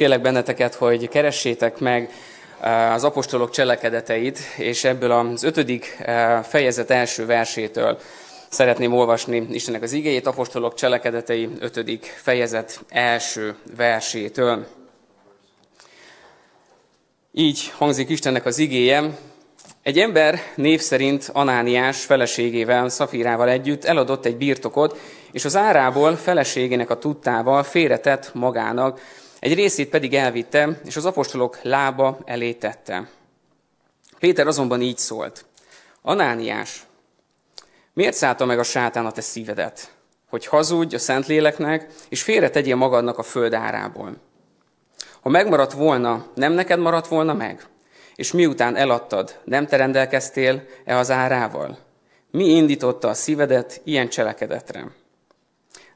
Kérlek benneteket, hogy keressétek meg eh, az apostolok cselekedeteit, és ebből az ötödik eh, fejezet első versétől szeretném olvasni Istennek az igéjét, apostolok cselekedetei ötödik fejezet első versétől. Így hangzik Istennek az igéje. Egy ember név szerint Anániás feleségével, Szafírával együtt eladott egy birtokot, és az árából feleségének a tudtával félretett magának, egy részét pedig elvitte, és az apostolok lába elé tette. Péter azonban így szólt. Anániás, miért szállta meg a sátán a te szívedet, hogy hazudj a Szentléleknek, és félretegyél magadnak a föld árából? Ha megmaradt volna, nem neked maradt volna meg? És miután eladtad, nem te rendelkeztél-e az árával? Mi indította a szívedet ilyen cselekedetre?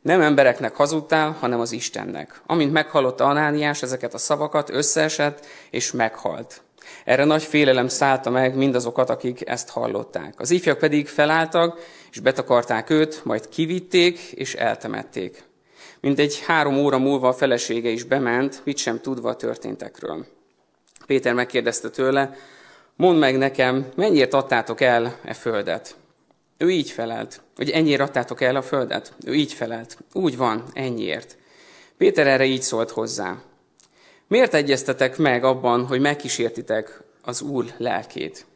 Nem embereknek hazudtál, hanem az Istennek. Amint meghallotta Anániás ezeket a szavakat, összeesett és meghalt. Erre nagy félelem szállta meg mindazokat, akik ezt hallották. Az ifjak pedig felálltak, és betakarták őt, majd kivitték, és eltemették. Mindegy három óra múlva a felesége is bement, mit sem tudva a történtekről. Péter megkérdezte tőle, mondd meg nekem, mennyiért adtátok el e földet? Ő így felelt, hogy ennyiért adtátok el a földet? Ő így felelt, úgy van, ennyiért. Péter erre így szólt hozzá. Miért egyeztetek meg abban, hogy megkísértitek az Úr lelkét?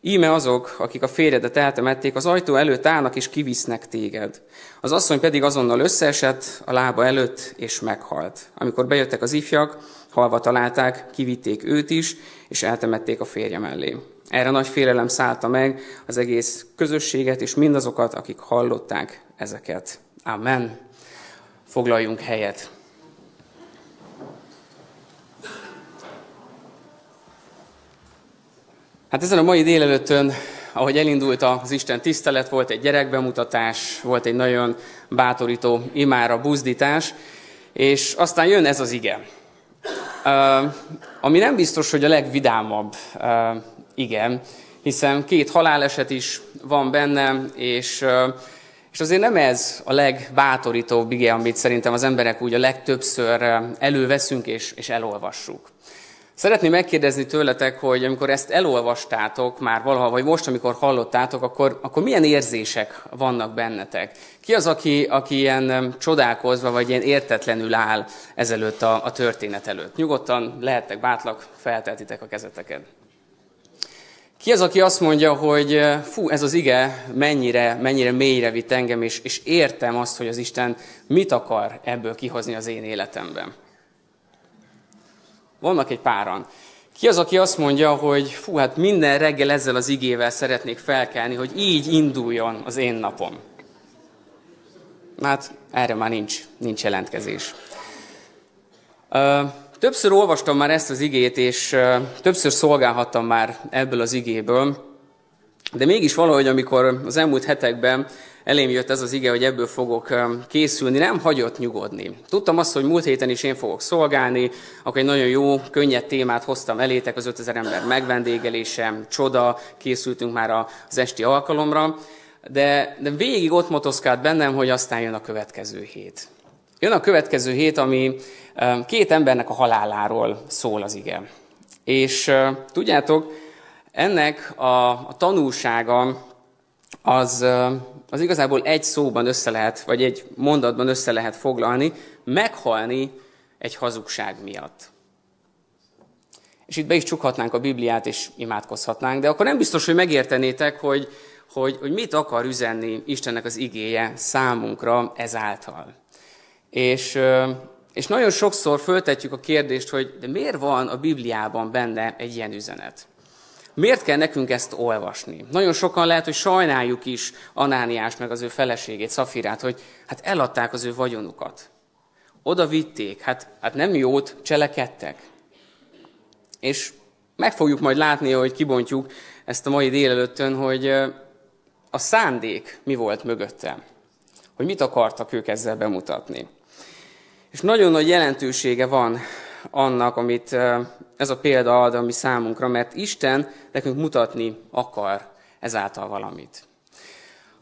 Íme azok, akik a férjedet eltemették, az ajtó előtt állnak és kivisznek téged. Az asszony pedig azonnal összeesett a lába előtt, és meghalt. Amikor bejöttek az ifjak, halva találták, kivitték őt is, és eltemették a férje mellé. Erre nagy félelem szállta meg az egész közösséget, és mindazokat, akik hallották ezeket. Amen. Foglaljunk helyet. Hát ezen a mai délelőttön, ahogy elindult az Isten tisztelet, volt egy gyerekbemutatás, volt egy nagyon bátorító imára buzdítás, és aztán jön ez az ige. Ami nem biztos, hogy a legvidámabb igen, hiszen két haláleset is van benne, és, és azért nem ez a legbátorítóbb ige, amit szerintem az emberek úgy a legtöbbször előveszünk és, és elolvassuk. Szeretném megkérdezni tőletek, hogy amikor ezt elolvastátok már valaha, vagy most, amikor hallottátok, akkor, akkor milyen érzések vannak bennetek? Ki az, aki, aki ilyen csodálkozva, vagy ilyen értetlenül áll ezelőtt a, a történet előtt? Nyugodtan lehettek bátlak, felteltitek a kezeteket. Ki az, aki azt mondja, hogy eh, fú, ez az ige mennyire, mennyire mélyre vitt engem, és, és értem azt, hogy az Isten mit akar ebből kihozni az én életemben. Vannak egy páran. Ki az, aki azt mondja, hogy fú, hát minden reggel ezzel az igével szeretnék felkelni, hogy így induljon az én napom. Hát erre már nincs, nincs jelentkezés. Többször olvastam már ezt az igét, és többször szolgálhattam már ebből az igéből, de mégis valahogy, amikor az elmúlt hetekben elém jött ez az ige, hogy ebből fogok készülni, nem hagyott nyugodni. Tudtam azt, hogy múlt héten is én fogok szolgálni, akkor egy nagyon jó, könnyed témát hoztam elétek, az 5000 ember megvendégelése, csoda, készültünk már az esti alkalomra, de, de végig ott motoszkált bennem, hogy aztán jön a következő hét. Jön a következő hét, ami két embernek a haláláról szól az ige. És tudjátok, ennek a, a tanulsága az, az igazából egy szóban össze lehet, vagy egy mondatban össze lehet foglalni, meghalni egy hazugság miatt. És itt be is csukhatnánk a Bibliát, és imádkozhatnánk, de akkor nem biztos, hogy megértenétek, hogy, hogy, hogy mit akar üzenni Istennek az igéje számunkra ezáltal. És, és nagyon sokszor föltetjük a kérdést, hogy de miért van a Bibliában benne egy ilyen üzenet? Miért kell nekünk ezt olvasni? Nagyon sokan lehet, hogy sajnáljuk is Anániás meg az ő feleségét, Szafirát, hogy hát eladták az ő vagyonukat. Oda vitték, hát, hát nem jót cselekedtek. És meg fogjuk majd látni, hogy kibontjuk ezt a mai délelőttön, hogy a szándék mi volt mögötte. Hogy mit akartak ők ezzel bemutatni. És nagyon nagy jelentősége van annak, amit ez a példa ad, ami számunkra, mert Isten nekünk mutatni akar ezáltal valamit.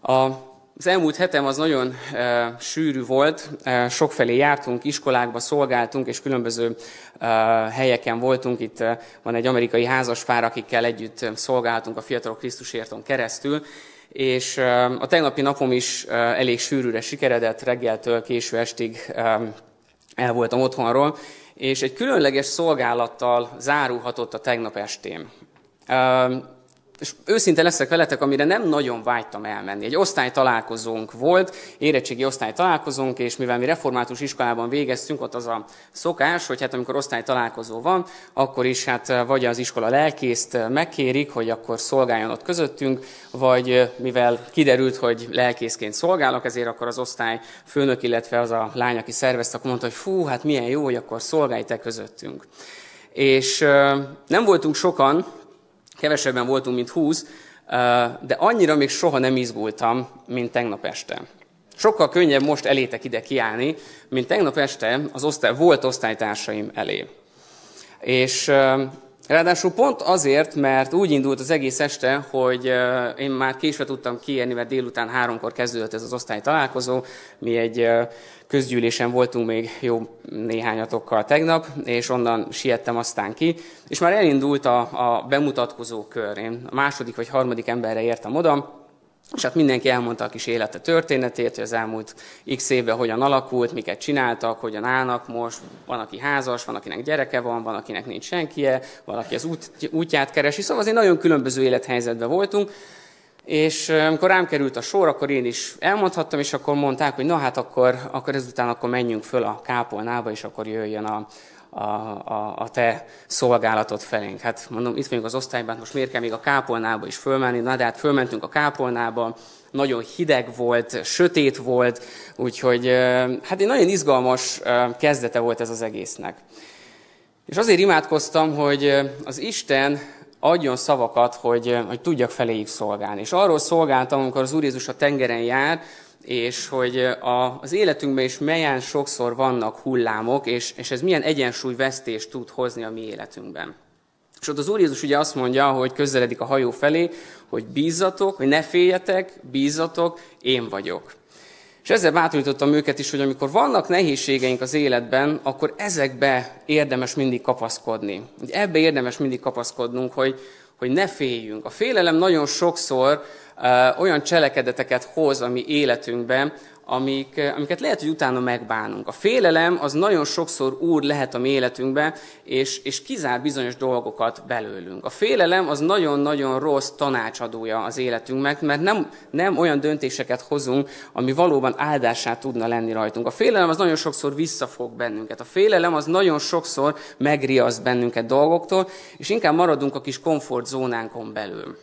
A az elmúlt hetem az nagyon e, sűrű volt, e, sokfelé jártunk, iskolákba szolgáltunk, és különböző e, helyeken voltunk. Itt e, van egy amerikai házaspár, akikkel együtt szolgáltunk a Fiatalok Krisztusérton keresztül, és e, a tegnapi napom is e, elég sűrűre sikeredett, reggeltől késő estig e, el voltam otthonról, és egy különleges szolgálattal zárulhatott a tegnap estém. És őszinte leszek veletek, amire nem nagyon vágytam elmenni. Egy osztálytalálkozónk volt, érettségi osztálytalálkozónk, és mivel mi református iskolában végeztünk, ott az a szokás, hogy hát amikor osztálytalálkozó van, akkor is hát vagy az iskola lelkészt megkérik, hogy akkor szolgáljon ott közöttünk, vagy mivel kiderült, hogy lelkészként szolgálok, ezért akkor az osztály főnök, illetve az a lány, aki szervezte, akkor mondta, hogy fú, hát milyen jó, hogy akkor szolgálj te közöttünk. És nem voltunk sokan, kevesebben voltunk, mint 20, de annyira még soha nem izgultam, mint tegnap este. Sokkal könnyebb most elétek ide kiállni, mint tegnap este az osztály, volt osztálytársaim elé. És Ráadásul pont azért, mert úgy indult az egész este, hogy én már késve tudtam kiérni, mert délután háromkor kezdődött ez az osztály találkozó. Mi egy közgyűlésen voltunk még jó néhányatokkal tegnap, és onnan siettem aztán ki. És már elindult a, a bemutatkozó kör. Én a második vagy harmadik emberre értem oda, és hát mindenki elmondta a kis élete történetét, hogy az elmúlt x évben hogyan alakult, miket csináltak, hogyan állnak most. Van, aki házas, van, akinek gyereke van, van, akinek nincs senkie, valaki az út, útját keresi. Szóval azért nagyon különböző élethelyzetben voltunk. És amikor rám került a sor, akkor én is elmondhattam, és akkor mondták, hogy na hát akkor, akkor ezután akkor menjünk föl a kápolnába, és akkor jöjjön a, a, a, a te szolgálatot felénk. Hát mondom, itt vagyunk az osztályban, most miért kell még a kápolnába is fölmenni? Na de hát fölmentünk a kápolnába, nagyon hideg volt, sötét volt, úgyhogy hát egy nagyon izgalmas kezdete volt ez az egésznek. És azért imádkoztam, hogy az Isten adjon szavakat, hogy, hogy tudjak feléjük szolgálni. És arról szolgáltam, amikor az Úr Jézus a tengeren jár, és hogy a, az életünkben is melyen sokszor vannak hullámok, és, és ez milyen egyensúlyvesztést tud hozni a mi életünkben. És ott az Úr Jézus ugye azt mondja, hogy közeledik a hajó felé, hogy bízzatok, hogy ne féljetek, bízzatok, én vagyok. És ezzel bátorítottam őket is, hogy amikor vannak nehézségeink az életben, akkor ezekbe érdemes mindig kapaszkodni. Ebbe érdemes mindig kapaszkodnunk, hogy, hogy ne féljünk. A félelem nagyon sokszor olyan cselekedeteket hoz a mi életünkben, amik, amiket lehet, hogy utána megbánunk. A félelem az nagyon sokszor úr lehet a mi életünkben, és, és kizár bizonyos dolgokat belőlünk. A félelem az nagyon-nagyon rossz tanácsadója az életünknek, mert nem, nem olyan döntéseket hozunk, ami valóban áldását tudna lenni rajtunk. A félelem az nagyon sokszor visszafog bennünket. A félelem az nagyon sokszor megriaszt bennünket dolgoktól, és inkább maradunk a kis komfortzónánkon belül.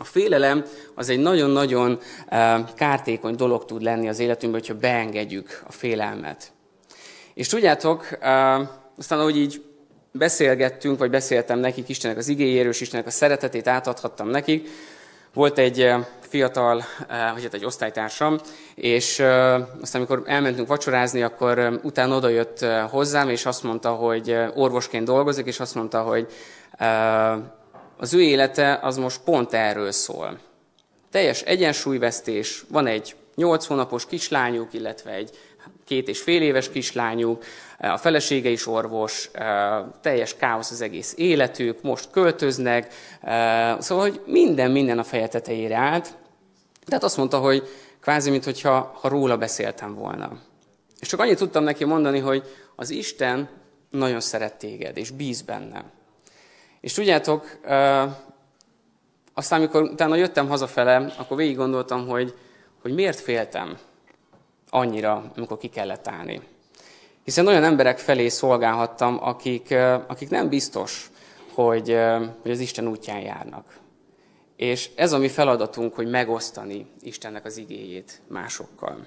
A félelem az egy nagyon-nagyon eh, kártékony dolog tud lenni az életünkben, hogyha beengedjük a félelmet. És tudjátok, eh, aztán ahogy így beszélgettünk, vagy beszéltem nekik Istennek az igényéről, és Istennek a szeretetét átadhattam nekik, volt egy eh, fiatal, vagy hát egy osztálytársam, és aztán amikor elmentünk vacsorázni, akkor utána odajött hozzám, és azt mondta, hogy orvosként dolgozik, és azt mondta, hogy az ő élete az most pont erről szól. Teljes egyensúlyvesztés, van egy 8 hónapos kislányuk, illetve egy két és fél éves kislányuk, a felesége is orvos, teljes káosz az egész életük, most költöznek, szóval, hogy minden, minden a feje tetejére állt. Tehát azt mondta, hogy kvázi, mintha ha róla beszéltem volna. És csak annyit tudtam neki mondani, hogy az Isten nagyon szeret téged, és bíz bennem. És tudjátok, aztán, amikor utána jöttem hazafele, akkor végig gondoltam, hogy, hogy miért féltem annyira, amikor ki kellett állni. Hiszen olyan emberek felé szolgálhattam, akik, akik nem biztos, hogy, hogy az Isten útján járnak. És ez a mi feladatunk, hogy megosztani Istennek az igéjét másokkal.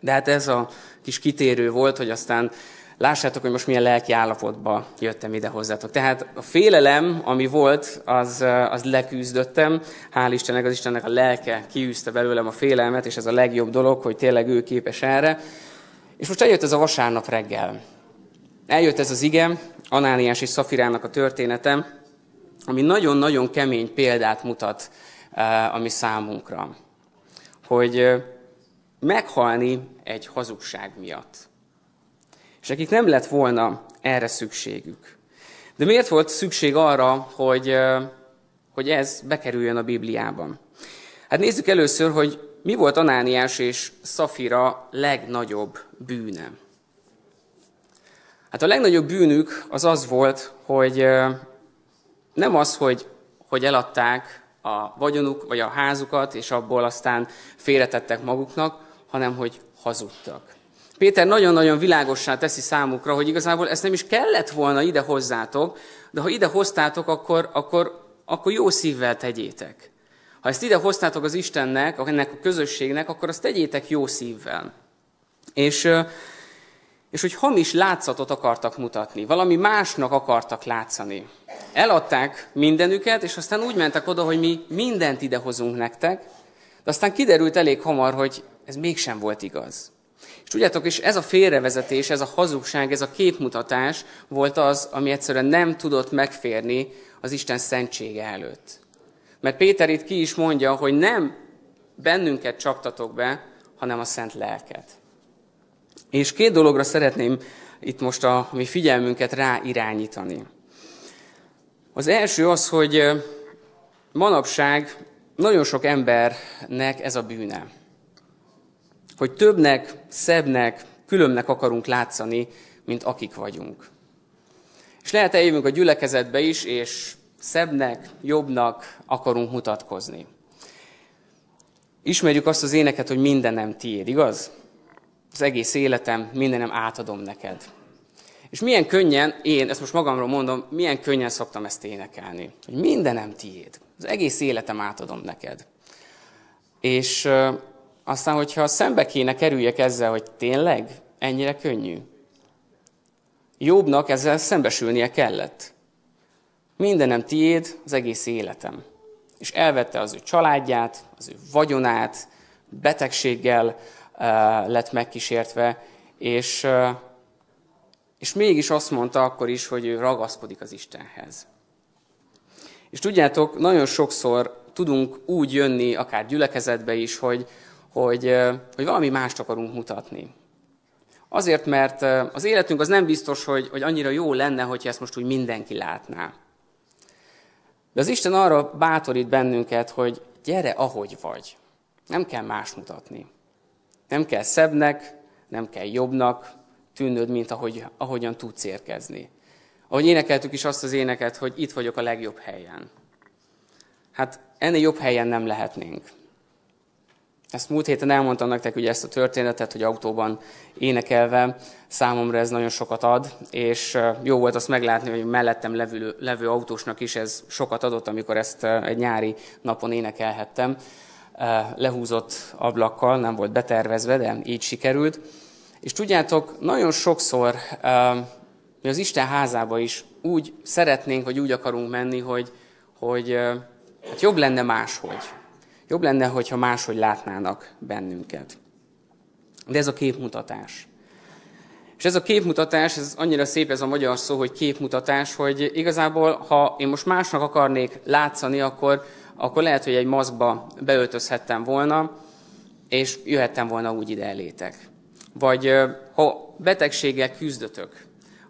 De hát ez a kis kitérő volt, hogy aztán lássátok, hogy most milyen lelki állapotba jöttem ide hozzátok. Tehát a félelem, ami volt, az, az leküzdöttem. Hál' Istennek, az Istennek a lelke kiűzte belőlem a félelmet, és ez a legjobb dolog, hogy tényleg ő képes erre. És most eljött ez a vasárnap reggel. Eljött ez az ige, Anániás és Szafirának a története, ami nagyon-nagyon kemény példát mutat a mi számunkra. hogy meghalni egy hazugság miatt. És nekik nem lett volna erre szükségük. De miért volt szükség arra, hogy, hogy ez bekerüljön a Bibliában? Hát nézzük először, hogy mi volt Anániás és Szafira legnagyobb bűne. Hát a legnagyobb bűnük az az volt, hogy nem az, hogy, hogy eladták a vagyonuk, vagy a házukat, és abból aztán félretettek maguknak, hanem hogy hazudtak. Péter nagyon-nagyon világossá teszi számukra, hogy igazából ezt nem is kellett volna ide hozzátok, de ha ide hoztátok, akkor, akkor, akkor jó szívvel tegyétek. Ha ezt ide hoztátok az Istennek, ennek a közösségnek, akkor azt tegyétek jó szívvel. És, és hogy hamis látszatot akartak mutatni, valami másnak akartak látszani. Eladták mindenüket, és aztán úgy mentek oda, hogy mi mindent idehozunk nektek, de aztán kiderült elég hamar, hogy ez mégsem volt igaz. És tudjátok, és ez a félrevezetés, ez a hazugság, ez a képmutatás volt az, ami egyszerűen nem tudott megférni az Isten szentsége előtt. Mert Péter itt ki is mondja, hogy nem bennünket csaptatok be, hanem a szent lelket. És két dologra szeretném itt most a mi figyelmünket rá irányítani. Az első az, hogy manapság nagyon sok embernek ez a bűne. Hogy többnek, szebbnek, különbnek akarunk látszani, mint akik vagyunk. És lehet eljövünk a gyülekezetbe is, és szebbnek, jobbnak akarunk mutatkozni. Ismerjük azt az éneket, hogy mindenem tiéd, igaz? Az egész életem, mindenem átadom neked. És milyen könnyen, én ezt most magamról mondom, milyen könnyen szoktam ezt énekelni. Hogy mindenem tiéd. Az egész életem átadom neked. És aztán, hogyha szembe kéne kerüljek ezzel, hogy tényleg ennyire könnyű. Jobbnak ezzel szembesülnie kellett. Mindenem tiéd, az egész életem. És elvette az ő családját, az ő vagyonát, betegséggel uh, lett megkísértve, és, uh, és mégis azt mondta akkor is, hogy ő ragaszkodik az Istenhez. És tudjátok, nagyon sokszor tudunk úgy jönni, akár gyülekezetbe is, hogy, hogy, hogy valami mást akarunk mutatni. Azért, mert az életünk az nem biztos, hogy, hogy annyira jó lenne, hogyha ezt most úgy mindenki látná. De az Isten arra bátorít bennünket, hogy gyere, ahogy vagy. Nem kell más mutatni. Nem kell szebbnek, nem kell jobbnak tűnöd, mint ahogy, ahogyan tudsz érkezni. Ahogy énekeltük is azt az éneket, hogy itt vagyok a legjobb helyen. Hát ennél jobb helyen nem lehetnénk. Ezt múlt héten elmondtam nektek ugye ezt a történetet, hogy autóban énekelve számomra ez nagyon sokat ad, és jó volt azt meglátni, hogy mellettem levő, levő autósnak is ez sokat adott, amikor ezt egy nyári napon énekelhettem. Lehúzott ablakkal, nem volt betervezve, de így sikerült. És tudjátok, nagyon sokszor mi az Isten házába is úgy szeretnénk, vagy úgy akarunk menni, hogy, hogy hát jobb lenne máshogy Jobb lenne, hogyha máshogy látnának bennünket. De ez a képmutatás. És ez a képmutatás, ez annyira szép ez a magyar szó, hogy képmutatás, hogy igazából, ha én most másnak akarnék látszani, akkor, akkor lehet, hogy egy maszkba beöltözhettem volna, és jöhettem volna úgy ide elétek. Vagy ha betegséggel küzdötök,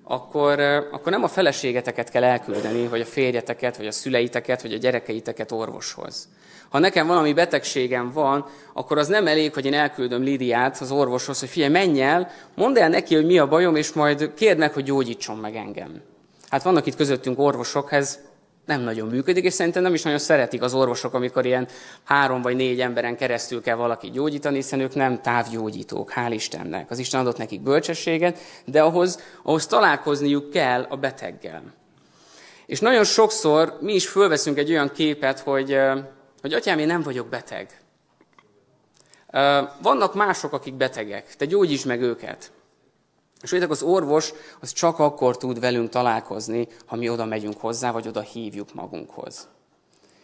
akkor, akkor nem a feleségeteket kell elküldeni, vagy a férjeteket, vagy a szüleiteket, vagy a gyerekeiteket orvoshoz, ha nekem valami betegségem van, akkor az nem elég, hogy én elküldöm Lidiát az orvoshoz, hogy figyelj, menj el, mondd el neki, hogy mi a bajom, és majd kérd meg, hogy gyógyítson meg engem. Hát vannak itt közöttünk orvosok, ez nem nagyon működik, és szerintem nem is nagyon szeretik az orvosok, amikor ilyen három vagy négy emberen keresztül kell valaki gyógyítani, hiszen ők nem távgyógyítók, hál' Istennek. Az Isten adott nekik bölcsességet, de ahhoz, ahhoz találkozniuk kell a beteggel. És nagyon sokszor mi is fölveszünk egy olyan képet, hogy hogy atyám, én nem vagyok beteg. Vannak mások, akik betegek, te gyógyítsd meg őket. És tudjátok, az orvos az csak akkor tud velünk találkozni, ha mi oda megyünk hozzá, vagy oda hívjuk magunkhoz.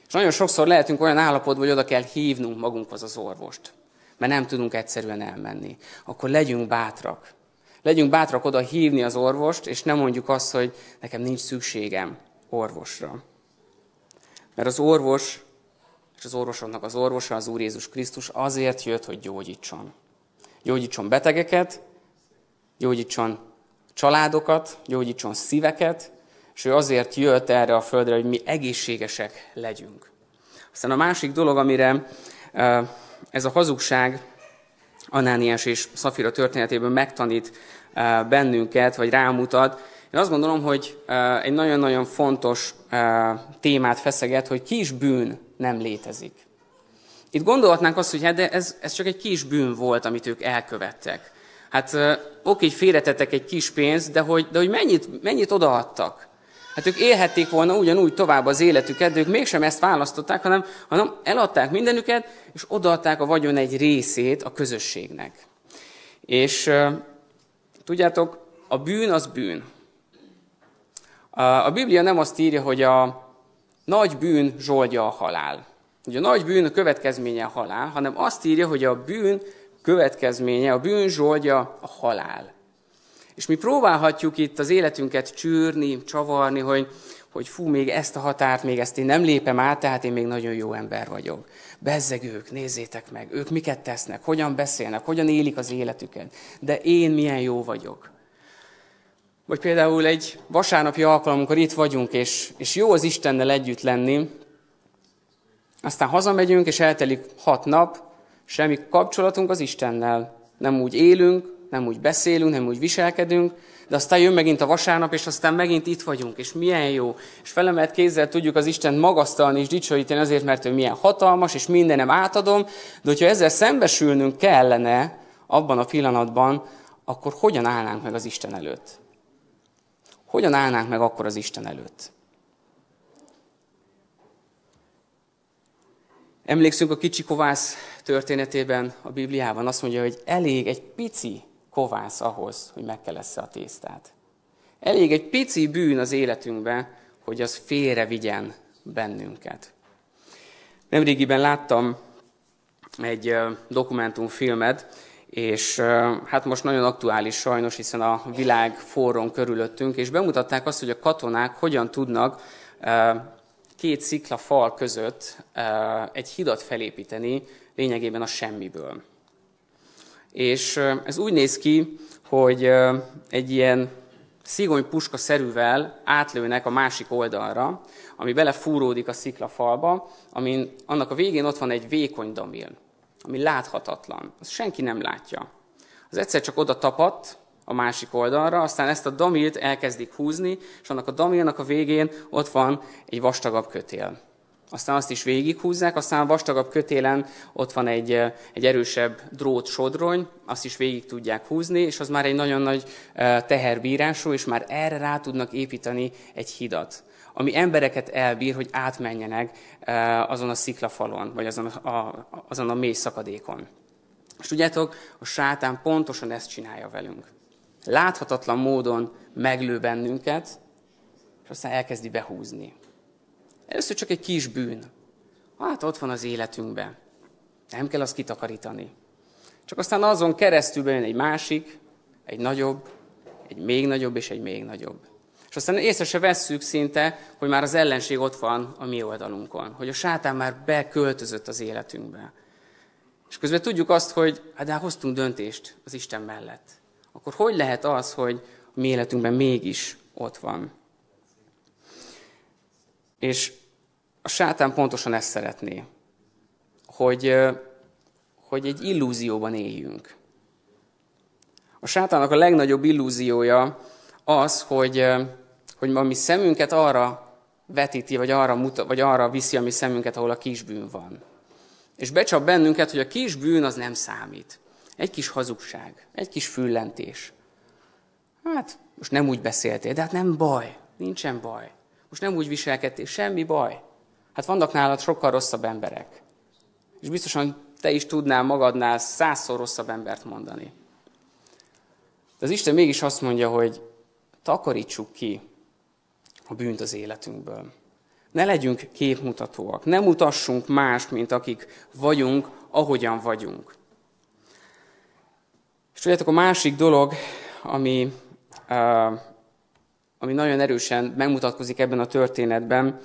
És nagyon sokszor lehetünk olyan állapotban, hogy oda kell hívnunk magunkhoz az orvost, mert nem tudunk egyszerűen elmenni. Akkor legyünk bátrak. Legyünk bátrak oda hívni az orvost, és nem mondjuk azt, hogy nekem nincs szükségem orvosra. Mert az orvos és az orvosoknak az orvosa, az Úr Jézus Krisztus azért jött, hogy gyógyítson. Gyógyítson betegeket, gyógyítson családokat, gyógyítson szíveket, és ő azért jött erre a földre, hogy mi egészségesek legyünk. Aztán a másik dolog, amire ez a hazugság Anániás és Szafira történetében megtanít bennünket, vagy rámutat, én azt gondolom, hogy egy nagyon-nagyon fontos témát feszeget, hogy kis bűn nem létezik. Itt gondolhatnánk azt, hogy hát de ez, ez csak egy kis bűn volt, amit ők elkövettek. Hát oké, félretettek egy kis pénzt, de hogy, de hogy mennyit, mennyit odaadtak? Hát ők élhették volna ugyanúgy tovább az életüket, de ők mégsem ezt választották, hanem, hanem eladták mindenüket, és odaadták a vagyon egy részét a közösségnek. És tudjátok, a bűn az bűn. A Biblia nem azt írja, hogy a nagy bűn zsoldja a halál. Ugye a nagy bűn a következménye a halál, hanem azt írja, hogy a bűn következménye, a bűn zsoldja a halál. És mi próbálhatjuk itt az életünket csűrni, csavarni, hogy, hogy fú, még ezt a határt, még ezt én nem lépem át, tehát én még nagyon jó ember vagyok. Bezzeg ők, nézzétek meg, ők miket tesznek, hogyan beszélnek, hogyan élik az életüket. De én milyen jó vagyok. Vagy például egy vasárnapi alkalom, amikor itt vagyunk, és, és jó az Istennel együtt lenni, aztán hazamegyünk, és eltelik hat nap, semmi kapcsolatunk az Istennel. Nem úgy élünk, nem úgy beszélünk, nem úgy viselkedünk, de aztán jön megint a vasárnap, és aztán megint itt vagyunk, és milyen jó. És felemelt kézzel tudjuk az Isten magasztalni és dicsőíteni azért, mert ő milyen hatalmas, és mindenem átadom, de hogyha ezzel szembesülnünk kellene abban a pillanatban, akkor hogyan állnánk meg az Isten előtt? Hogyan állnánk meg akkor az Isten előtt? Emlékszünk a kicsi kovász történetében a Bibliában, azt mondja, hogy elég egy pici kovász ahhoz, hogy megkelessze a tésztát. Elég egy pici bűn az életünkben, hogy az félre vigyen bennünket. Nemrégiben láttam egy dokumentumfilmet, és hát most nagyon aktuális sajnos, hiszen a világ forron körülöttünk, és bemutatták azt, hogy a katonák hogyan tudnak két szikla fal között egy hidat felépíteni lényegében a semmiből. És ez úgy néz ki, hogy egy ilyen szigony puska szerűvel átlőnek a másik oldalra, ami belefúródik a sziklafalba, amin annak a végén ott van egy vékony damil, ami láthatatlan. Azt senki nem látja. Az egyszer csak oda tapadt a másik oldalra, aztán ezt a damilt elkezdik húzni, és annak a damilnak a végén ott van egy vastagabb kötél aztán azt is végighúzzák, aztán a vastagabb kötélen ott van egy, egy erősebb drót sodrony, azt is végig tudják húzni, és az már egy nagyon nagy teherbírású, és már erre rá tudnak építeni egy hidat, ami embereket elbír, hogy átmenjenek azon a sziklafalon, vagy azon a, azon a mély szakadékon. És tudjátok, a sátán pontosan ezt csinálja velünk. Láthatatlan módon meglő bennünket, és aztán elkezdi behúzni. Először csak egy kis bűn. Hát ott van az életünkben. Nem kell azt kitakarítani. Csak aztán azon keresztül bejön egy másik, egy nagyobb, egy még nagyobb és egy még nagyobb. És aztán észre se vesszük szinte, hogy már az ellenség ott van a mi oldalunkon. Hogy a sátán már beköltözött az életünkbe. És közben tudjuk azt, hogy hát de hoztunk döntést az Isten mellett. Akkor hogy lehet az, hogy a mi életünkben mégis ott van? És a sátán pontosan ezt szeretné, hogy, hogy egy illúzióban éljünk. A sátának a legnagyobb illúziója az, hogy, hogy a mi szemünket arra vetíti, vagy arra, muta, vagy arra viszi a mi szemünket, ahol a kisbűn van. És becsap bennünket, hogy a kisbűn az nem számít. Egy kis hazugság, egy kis füllentés. Hát, most nem úgy beszéltél, de hát nem baj, nincsen baj. Most nem úgy viselkedtél, semmi baj. Hát vannak nálad sokkal rosszabb emberek. És biztosan te is tudnál magadnál százszor rosszabb embert mondani. De az Isten mégis azt mondja, hogy takarítsuk ki a bűnt az életünkből. Ne legyünk képmutatóak, ne mutassunk más, mint akik vagyunk, ahogyan vagyunk. Tudjátok, a másik dolog, ami, ami nagyon erősen megmutatkozik ebben a történetben,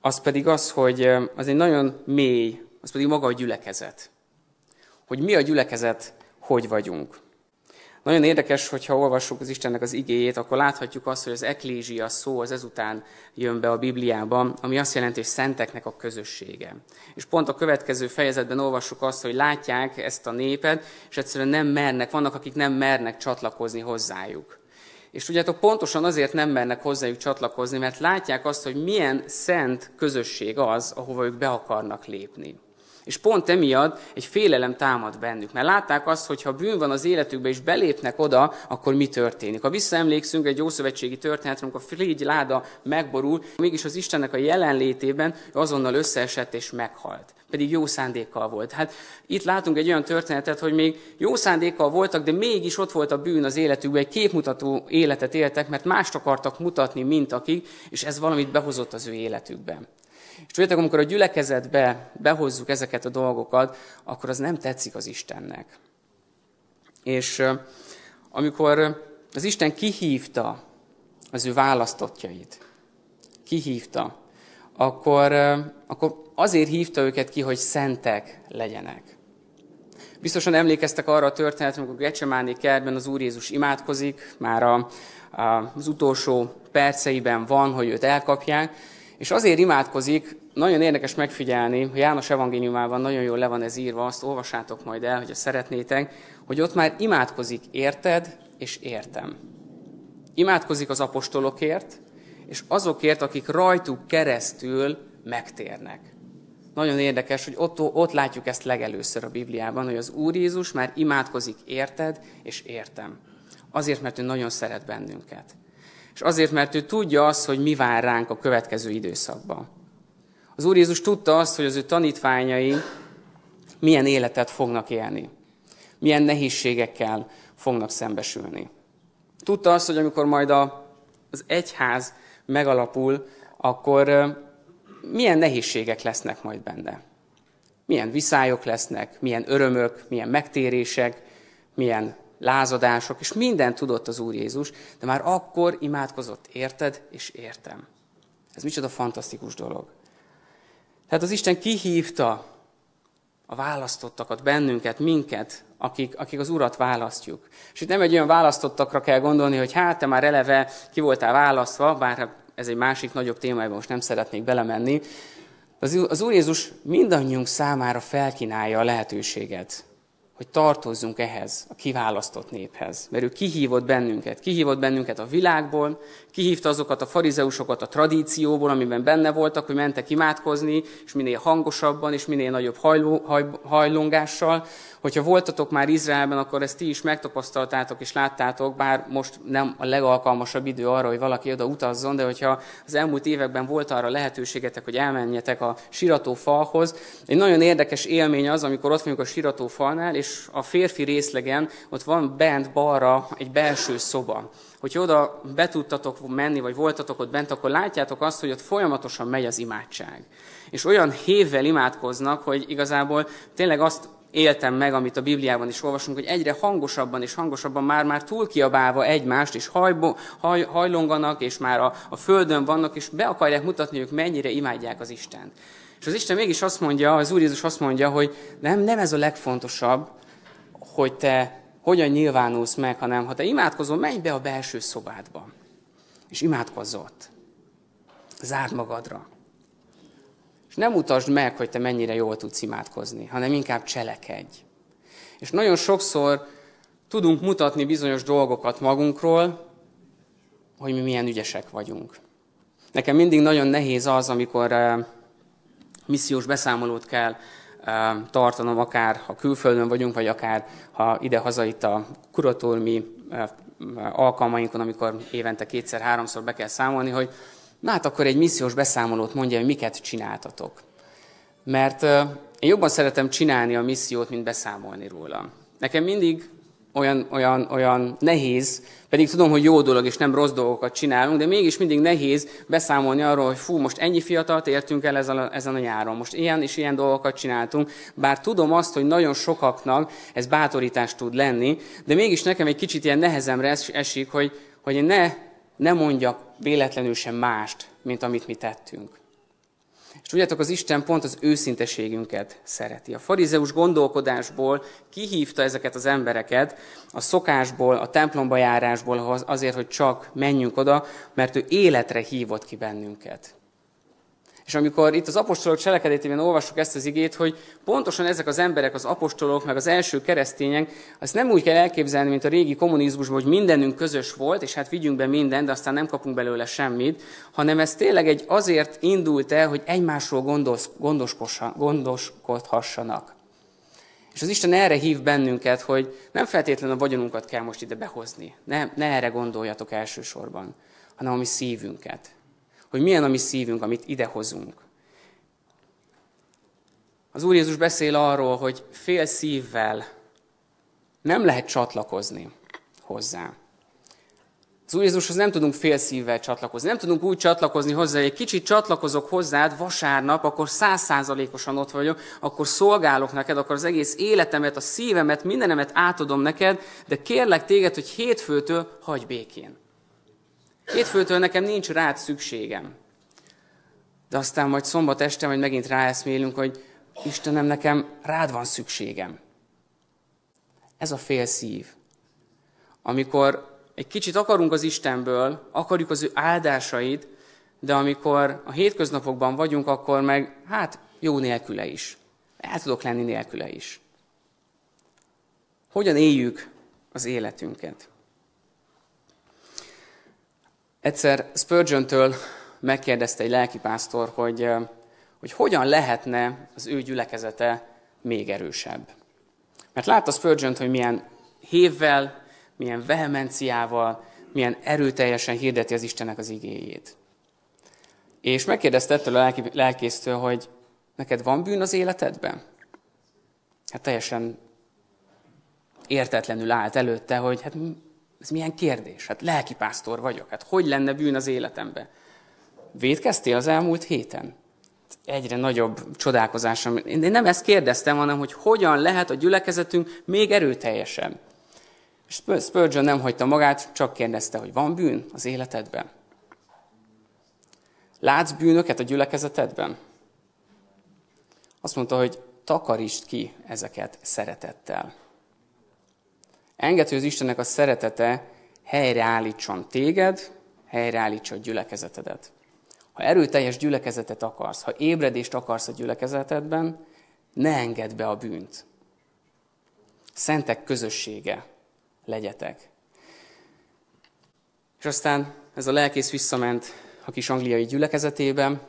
az pedig az, hogy az egy nagyon mély, az pedig maga a gyülekezet. Hogy mi a gyülekezet, hogy vagyunk. Nagyon érdekes, hogyha olvassuk az Istennek az igéjét, akkor láthatjuk azt, hogy az eklézsia szó az ezután jön be a Bibliában, ami azt jelenti, hogy szenteknek a közössége. És pont a következő fejezetben olvassuk azt, hogy látják ezt a népet, és egyszerűen nem mernek, vannak, akik nem mernek csatlakozni hozzájuk. És tudjátok, pontosan azért nem mernek hozzájuk csatlakozni, mert látják azt, hogy milyen szent közösség az, ahova ők be akarnak lépni. És pont emiatt egy félelem támad bennük, mert látták azt, hogy ha bűn van az életükbe, és belépnek oda, akkor mi történik. Ha visszaemlékszünk egy ószövetségi történetre, amikor a flégy láda megborul, mégis az Istennek a jelenlétében azonnal összeesett és meghalt. Pedig jó szándékkal volt. Hát itt látunk egy olyan történetet, hogy még jó szándékkal voltak, de mégis ott volt a bűn az életükben, egy képmutató életet éltek, mert mást akartak mutatni, mint akik, és ez valamit behozott az ő életükben. És tudjátok, amikor a gyülekezetbe behozzuk ezeket a dolgokat, akkor az nem tetszik az Istennek. És amikor az Isten kihívta az ő választottjait, kihívta, akkor, akkor azért hívta őket ki, hogy szentek legyenek. Biztosan emlékeztek arra a történetre, amikor Gecsemáné kertben az Úr Jézus imádkozik, már a, a, az utolsó perceiben van, hogy őt elkapják, és azért imádkozik, nagyon érdekes megfigyelni, hogy János evangéliumában nagyon jól le van ez írva, azt olvassátok majd el, hogyha szeretnétek, hogy ott már imádkozik érted és értem. Imádkozik az apostolokért, és azokért, akik rajtuk keresztül megtérnek. Nagyon érdekes, hogy ott, ott látjuk ezt legelőször a Bibliában, hogy az Úr Jézus már imádkozik érted és értem. Azért, mert ő nagyon szeret bennünket és azért, mert ő tudja azt, hogy mi vár ránk a következő időszakban. Az Úr Jézus tudta azt, hogy az ő tanítványai milyen életet fognak élni, milyen nehézségekkel fognak szembesülni. Tudta azt, hogy amikor majd a, az egyház megalapul, akkor milyen nehézségek lesznek majd benne. Milyen viszályok lesznek, milyen örömök, milyen megtérések, milyen lázadások, és mindent tudott az Úr Jézus, de már akkor imádkozott, érted és értem. Ez micsoda fantasztikus dolog. Tehát az Isten kihívta a választottakat, bennünket, minket, akik, akik az Urat választjuk. És itt nem egy olyan választottakra kell gondolni, hogy hát te már eleve ki voltál választva, bár ez egy másik nagyobb témájában most nem szeretnék belemenni. Az, az Úr Jézus mindannyiunk számára felkínálja a lehetőséget, hogy tartozzunk ehhez, a kiválasztott néphez. Mert ő kihívott bennünket. Kihívott bennünket a világból, kihívta azokat a farizeusokat a tradícióból, amiben benne voltak, hogy mentek imádkozni, és minél hangosabban, és minél nagyobb hajló, haj, hajlongással. Hogyha voltatok már Izraelben, akkor ezt ti is megtapasztaltátok és láttátok, bár most nem a legalkalmasabb idő arra, hogy valaki oda utazzon, de hogyha az elmúlt években volt arra lehetőségetek, hogy elmenjetek a siratófalhoz, egy nagyon érdekes élmény az, amikor ott vagyunk a siratófalnál, és a férfi részlegen ott van bent balra egy belső szoba hogy oda be tudtatok menni, vagy voltatok ott bent, akkor látjátok azt, hogy ott folyamatosan megy az imádság. És olyan hévvel imádkoznak, hogy igazából tényleg azt éltem meg, amit a Bibliában is olvasunk, hogy egyre hangosabban és hangosabban már-már túl kiabálva egymást, és hajbo, haj, hajlonganak, és már a, a földön vannak, és be akarják mutatni, hogy ők mennyire imádják az Istent. És az Isten mégis azt mondja, az Úr Jézus azt mondja, hogy nem, nem ez a legfontosabb, hogy te hogyan nyilvánulsz meg, hanem ha te imádkozol, menj be a belső szobádba, és imádkozz ott. Zárd magadra. És nem utasd meg, hogy te mennyire jól tudsz imádkozni, hanem inkább cselekedj. És nagyon sokszor tudunk mutatni bizonyos dolgokat magunkról, hogy mi milyen ügyesek vagyunk. Nekem mindig nagyon nehéz az, amikor uh, missziós beszámolót kell tartanom, akár ha külföldön vagyunk, vagy akár ha ide-haza itt a kuratóriumi alkalmainkon, amikor évente kétszer-háromszor be kell számolni, hogy na hát akkor egy missziós beszámolót mondja, hogy miket csináltatok. Mert én jobban szeretem csinálni a missziót, mint beszámolni róla. Nekem mindig olyan, olyan, olyan nehéz, pedig tudom, hogy jó dolog és nem rossz dolgokat csinálunk, de mégis mindig nehéz beszámolni arról, hogy fú, most ennyi fiatalt értünk el ezen a, ezen a nyáron, most ilyen és ilyen dolgokat csináltunk, bár tudom azt, hogy nagyon sokaknak ez bátorítást tud lenni, de mégis nekem egy kicsit ilyen nehezemre esik, hogy, hogy én ne, ne mondjak véletlenül sem mást, mint amit mi tettünk. És tudjátok, az Isten pont az őszinteségünket szereti. A farizeus gondolkodásból kihívta ezeket az embereket, a szokásból, a templomba járásból azért, hogy csak menjünk oda, mert ő életre hívott ki bennünket. És amikor itt az apostolok cselekedetében olvassuk ezt az igét, hogy pontosan ezek az emberek, az apostolok, meg az első keresztények, azt nem úgy kell elképzelni, mint a régi kommunizmusban, hogy mindenünk közös volt, és hát vigyünk be mindent, de aztán nem kapunk belőle semmit, hanem ez tényleg egy azért indult el, hogy egymásról gondos, gondoskodhassanak. És az Isten erre hív bennünket, hogy nem feltétlenül a vagyonunkat kell most ide behozni. Ne, ne erre gondoljatok elsősorban, hanem a mi szívünket hogy milyen a mi szívünk, amit idehozunk. Az Úr Jézus beszél arról, hogy fél szívvel nem lehet csatlakozni hozzá. Az Úr Jézushoz nem tudunk fél szívvel csatlakozni. Nem tudunk úgy csatlakozni hozzá, hogy egy kicsit csatlakozok hozzád vasárnap, akkor százszázalékosan ott vagyok, akkor szolgálok neked, akkor az egész életemet, a szívemet, mindenemet átadom neked, de kérlek téged, hogy hétfőtől hagyj békén. Hétfőtől nekem nincs rád szükségem. De aztán majd szombat este majd megint ráeszmélünk, hogy Istenem, nekem rád van szükségem. Ez a fél szív. Amikor egy kicsit akarunk az Istenből, akarjuk az ő áldásait, de amikor a hétköznapokban vagyunk, akkor meg, hát, jó nélküle is. El tudok lenni nélküle is. Hogyan éljük az életünket? Egyszer Spurgeon-től megkérdezte egy lelkipásztor, hogy, hogy hogyan lehetne az ő gyülekezete még erősebb. Mert látta Spurgeon, hogy milyen hévvel, milyen vehemenciával, milyen erőteljesen hirdeti az Istennek az igéjét. És megkérdezte ettől a lelkésztől, hogy neked van bűn az életedben? Hát teljesen értetlenül állt előtte, hogy hát ez milyen kérdés? Hát lelkipásztor vagyok, hát hogy lenne bűn az életemben? Védkeztél az elmúlt héten? Egyre nagyobb csodálkozásom. Én nem ezt kérdeztem, hanem hogy hogyan lehet a gyülekezetünk még erőteljesebb. És Spurgeon nem hagyta magát, csak kérdezte, hogy van bűn az életedben? Látsz bűnöket a gyülekezetedben? Azt mondta, hogy takarítsd ki ezeket szeretettel. Engedd, hogy az Istennek a szeretete helyreállítson téged, helyreállítsa a gyülekezetedet. Ha erőteljes gyülekezetet akarsz, ha ébredést akarsz a gyülekezetedben, ne engedd be a bűnt. Szentek közössége legyetek. És aztán ez a lelkész visszament a kis angliai gyülekezetében,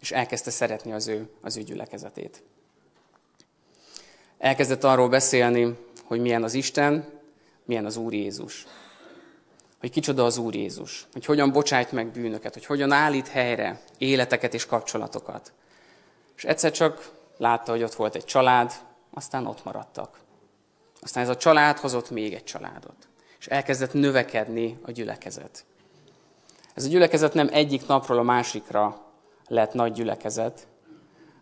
és elkezdte szeretni az ő, az ő gyülekezetét. Elkezdett arról beszélni, hogy milyen az Isten, milyen az Úr Jézus. Hogy kicsoda az Úr Jézus, hogy hogyan bocsájt meg bűnöket, hogy hogyan állít helyre életeket és kapcsolatokat. És egyszer csak látta, hogy ott volt egy család, aztán ott maradtak. Aztán ez a család hozott még egy családot. És elkezdett növekedni a gyülekezet. Ez a gyülekezet nem egyik napról a másikra lett nagy gyülekezet,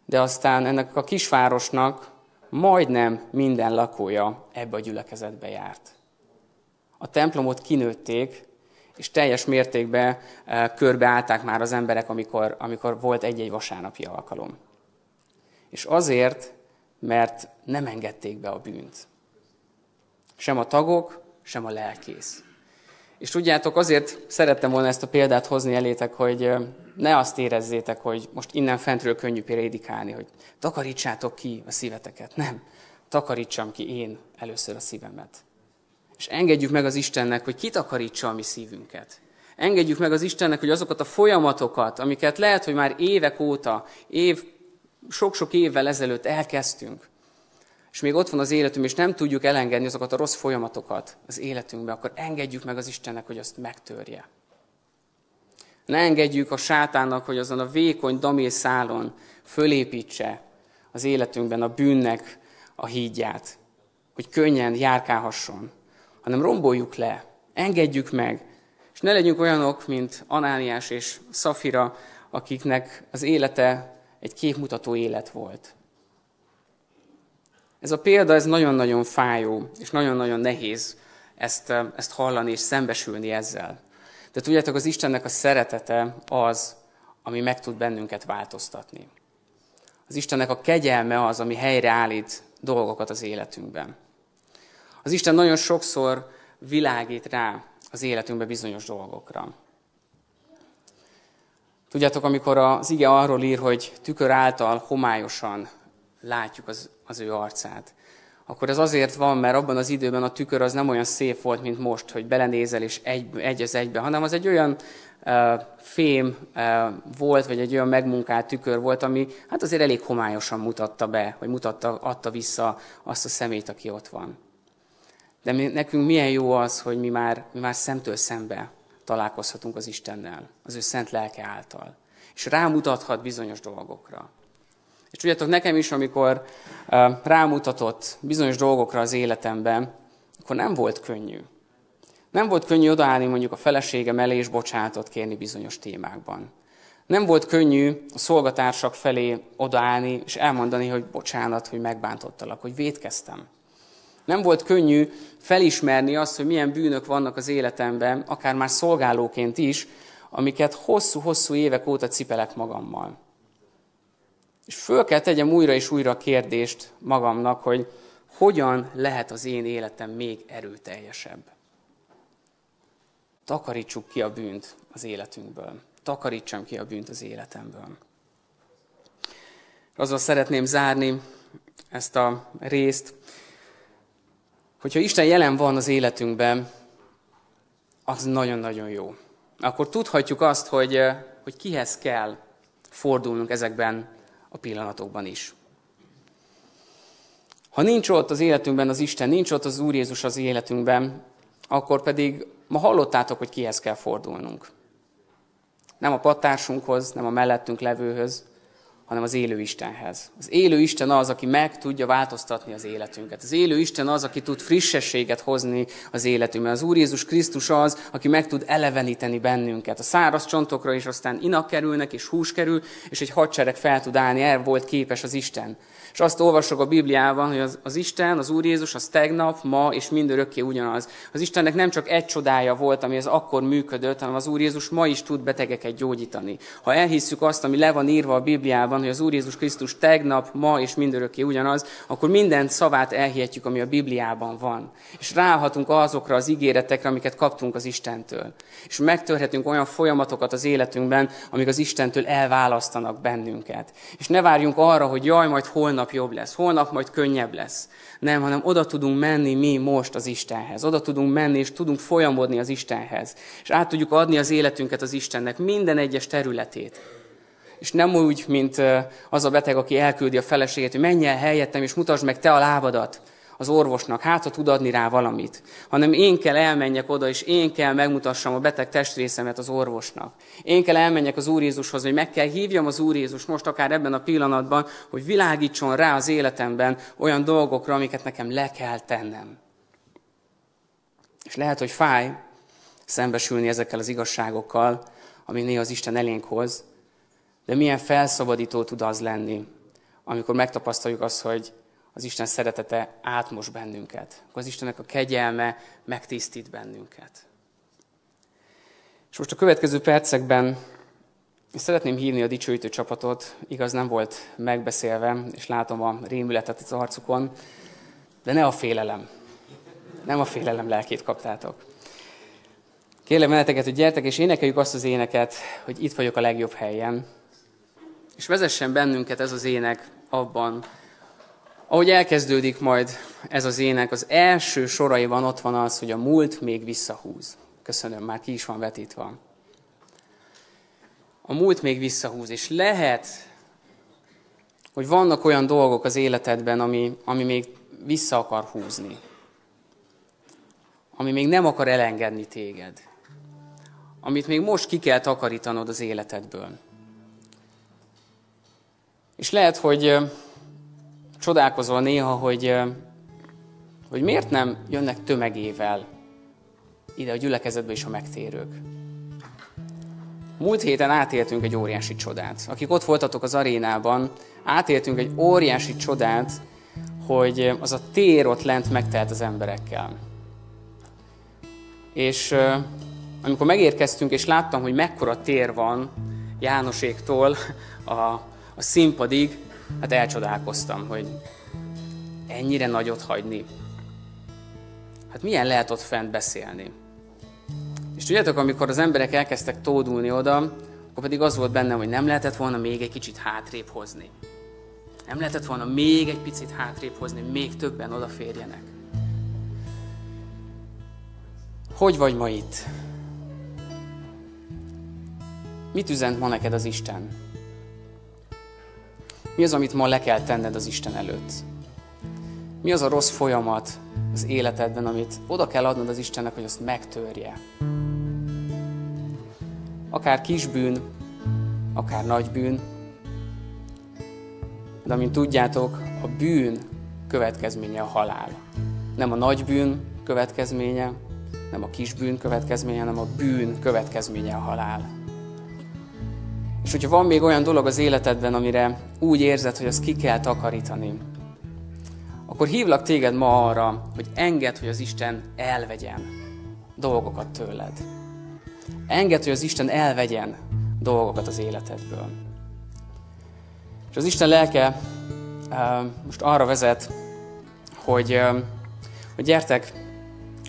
de aztán ennek a kisvárosnak majdnem minden lakója ebbe a gyülekezetbe járt. A templomot kinőtték, és teljes mértékben eh, körbeállták már az emberek, amikor, amikor volt egy-egy vasárnapi alkalom. És azért, mert nem engedték be a bűnt. Sem a tagok, sem a lelkész. És tudjátok, azért szerettem volna ezt a példát hozni elétek, hogy ne azt érezzétek, hogy most innen fentről könnyű prédikálni, hogy takarítsátok ki a szíveteket. Nem. Takarítsam ki én először a szívemet. És engedjük meg az Istennek, hogy kitakarítsa a mi szívünket. Engedjük meg az Istennek, hogy azokat a folyamatokat, amiket lehet, hogy már évek óta, év, sok-sok évvel ezelőtt elkezdtünk, és még ott van az életünk, és nem tudjuk elengedni azokat a rossz folyamatokat az életünkbe, akkor engedjük meg az Istennek, hogy azt megtörje. Ne engedjük a sátánnak, hogy azon a vékony damé szálon fölépítse az életünkben a bűnnek a hídját, hogy könnyen járkálhasson, hanem romboljuk le, engedjük meg, és ne legyünk olyanok, mint Anániás és Szafira, akiknek az élete egy képmutató élet volt. Ez a példa, ez nagyon-nagyon fájó, és nagyon-nagyon nehéz ezt, ezt hallani és szembesülni ezzel. De tudjátok, az Istennek a szeretete az, ami meg tud bennünket változtatni. Az Istennek a kegyelme az, ami helyreállít dolgokat az életünkben. Az Isten nagyon sokszor világít rá az életünkbe bizonyos dolgokra. Tudjátok, amikor az ige arról ír, hogy tükör által homályosan látjuk az, az ő arcát, akkor ez azért van, mert abban az időben a tükör az nem olyan szép volt, mint most, hogy belenézel és egy, egy az egybe, hanem az egy olyan uh, fém uh, volt, vagy egy olyan megmunkált tükör volt, ami hát azért elég homályosan mutatta be, vagy mutatta, adta vissza azt a szemét, aki ott van. De mi, nekünk milyen jó az, hogy mi már, mi már szemtől szembe találkozhatunk az Istennel, az ő szent lelke által. És rámutathat bizonyos dolgokra. És tudjátok, nekem is, amikor rámutatott bizonyos dolgokra az életemben, akkor nem volt könnyű. Nem volt könnyű odaállni mondjuk a feleségem elé és bocsánatot kérni bizonyos témákban. Nem volt könnyű a szolgatársak felé odaállni és elmondani, hogy bocsánat, hogy megbántottalak, hogy védkeztem. Nem volt könnyű felismerni azt, hogy milyen bűnök vannak az életemben, akár már szolgálóként is, amiket hosszú-hosszú évek óta cipelek magammal. És föl kell tegyem újra és újra a kérdést magamnak, hogy hogyan lehet az én életem még erőteljesebb. Takarítsuk ki a bűnt az életünkből. Takarítsam ki a bűnt az életemből. Azzal szeretném zárni ezt a részt, hogyha Isten jelen van az életünkben, az nagyon-nagyon jó. Akkor tudhatjuk azt, hogy, hogy kihez kell fordulnunk ezekben a pillanatokban is. Ha nincs ott az életünkben az Isten, nincs ott az Úr Jézus az életünkben, akkor pedig ma hallottátok, hogy kihez kell fordulnunk. Nem a pattársunkhoz, nem a mellettünk levőhöz, hanem az élő Istenhez. Az élő Isten az, aki meg tudja változtatni az életünket. Az élő Isten az, aki tud frissességet hozni az életünkben. Az Úr Jézus Krisztus az, aki meg tud eleveníteni bennünket. A száraz csontokra is aztán inak kerülnek, és hús kerül, és egy hadsereg fel tud állni. Erre volt képes az Isten. És azt olvasok a Bibliában, hogy az, az Isten, az Úr Jézus, az tegnap, ma és mindörökké ugyanaz. Az Istennek nem csak egy csodája volt, ami az akkor működött, hanem az Úr Jézus ma is tud betegeket gyógyítani. Ha elhisszük azt, ami le van írva a Bibliában, hogy az Úr Jézus Krisztus tegnap, ma és mindörökké ugyanaz, akkor minden szavát elhihetjük, ami a Bibliában van. És ráhatunk azokra az ígéretekre, amiket kaptunk az Istentől. És megtörhetünk olyan folyamatokat az életünkben, amik az Istentől elválasztanak bennünket. És ne várjunk arra, hogy jaj, majd holnap holnap jobb lesz, holnap majd könnyebb lesz. Nem, hanem oda tudunk menni mi most az Istenhez. Oda tudunk menni, és tudunk folyamodni az Istenhez. És át tudjuk adni az életünket az Istennek, minden egyes területét. És nem úgy, mint az a beteg, aki elküldi a feleségét, hogy menj el helyettem, és mutasd meg te a lábadat az orvosnak, hát ha tud adni rá valamit, hanem én kell elmenjek oda, és én kell megmutassam a beteg testrészemet az orvosnak. Én kell elmenjek az Úr Jézushoz, hogy meg kell hívjam az Úr Jézus most akár ebben a pillanatban, hogy világítson rá az életemben olyan dolgokra, amiket nekem le kell tennem. És lehet, hogy fáj szembesülni ezekkel az igazságokkal, ami néha az Isten elénk hoz, de milyen felszabadító tud az lenni, amikor megtapasztaljuk azt, hogy az Isten szeretete átmos bennünket. Akkor az Istennek a kegyelme megtisztít bennünket. És most a következő percekben szeretném hívni a dicsőítő csapatot. Igaz, nem volt megbeszélve, és látom a rémületet az arcukon, de ne a félelem. Nem a félelem lelkét kaptátok. Kérlek meneteket, hogy gyertek, és énekeljük azt az éneket, hogy itt vagyok a legjobb helyen. És vezessen bennünket ez az ének abban, ahogy elkezdődik majd ez az ének, az első soraiban ott van az, hogy a múlt még visszahúz. Köszönöm, már ki is van vetítve. A múlt még visszahúz, és lehet, hogy vannak olyan dolgok az életedben, ami, ami még vissza akar húzni. Ami még nem akar elengedni téged. Amit még most ki kell takarítanod az életedből. És lehet, hogy csodálkozol néha, hogy, hogy miért nem jönnek tömegével ide a gyülekezetbe is a megtérők. Múlt héten átéltünk egy óriási csodát. Akik ott voltatok az arénában, átéltünk egy óriási csodát, hogy az a tér ott lent megtelt az emberekkel. És amikor megérkeztünk, és láttam, hogy mekkora tér van, Jánoséktól a, a színpadig, hát elcsodálkoztam, hogy ennyire nagyot hagyni. Hát milyen lehet ott fent beszélni? És tudjátok, amikor az emberek elkezdtek tódulni oda, akkor pedig az volt bennem, hogy nem lehetett volna még egy kicsit hátrébb hozni. Nem lehetett volna még egy picit hátrébb hozni, még többen odaférjenek. Hogy vagy ma itt? Mit üzent ma neked az Isten? Mi az, amit ma le kell tenned az Isten előtt? Mi az a rossz folyamat az életedben, amit oda kell adnod az Istennek, hogy azt megtörje? Akár kis bűn, akár nagy bűn, de amint tudjátok, a bűn következménye a halál. Nem a nagy bűn következménye, nem a kis bűn következménye, hanem a bűn következménye a halál. És hogyha van még olyan dolog az életedben, amire úgy érzed, hogy azt ki kell takarítani, akkor hívlak téged ma arra, hogy engedd, hogy az Isten elvegyen dolgokat tőled. Engedd, hogy az Isten elvegyen dolgokat az életedből. És az Isten lelke most arra vezet, hogy, hogy gyertek,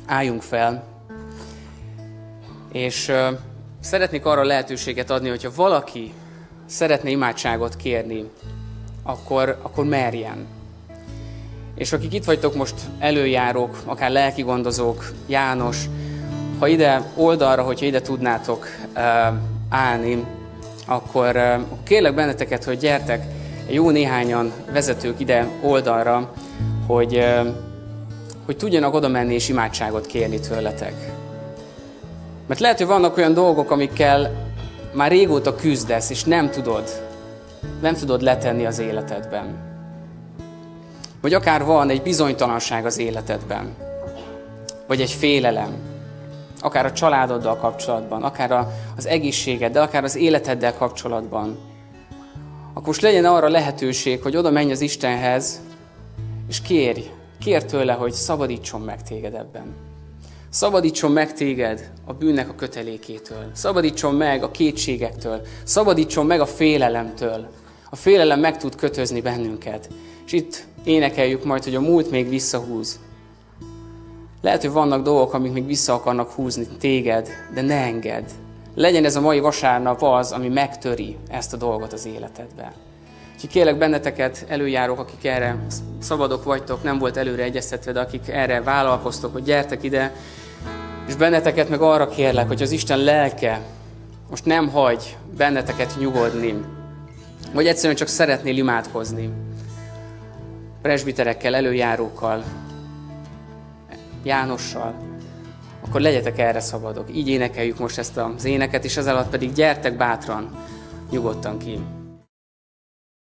álljunk fel, és szeretnék arra lehetőséget adni, hogyha valaki szeretne imádságot kérni, akkor, akkor merjen. És akik itt vagytok most előjárók, akár lelki gondozók, János, ha ide oldalra, hogyha ide tudnátok uh, állni, akkor uh, kérlek benneteket, hogy gyertek, jó néhányan vezetők ide oldalra, hogy, uh, hogy tudjanak oda menni és imádságot kérni tőletek. Mert lehet, hogy vannak olyan dolgok, amikkel már régóta küzdesz, és nem tudod, nem tudod letenni az életedben. Vagy akár van egy bizonytalanság az életedben, vagy egy félelem, akár a családoddal kapcsolatban, akár az egészségeddel, akár az életeddel kapcsolatban, akkor most legyen arra lehetőség, hogy oda menj az Istenhez, és kérj, kérj tőle, hogy szabadítson meg téged ebben. Szabadítson meg téged a bűnnek a kötelékétől. Szabadítson meg a kétségektől. Szabadítson meg a félelemtől. A félelem meg tud kötözni bennünket. És itt énekeljük majd, hogy a múlt még visszahúz. Lehet, hogy vannak dolgok, amik még vissza akarnak húzni téged, de ne engedd. Legyen ez a mai vasárnap az, ami megtöri ezt a dolgot az életedbe. Úgyhogy kérlek benneteket, előjárók, akik erre szabadok vagytok, nem volt előre egyeztetve, de akik erre vállalkoztok, hogy gyertek ide, és benneteket meg arra kérlek, hogy az Isten lelke most nem hagy benneteket nyugodni, vagy egyszerűen csak szeretnél imádkozni. Presbiterekkel, előjárókkal, Jánossal, akkor legyetek erre szabadok. Így énekeljük most ezt az éneket, és ez alatt pedig gyertek bátran, nyugodtan ki.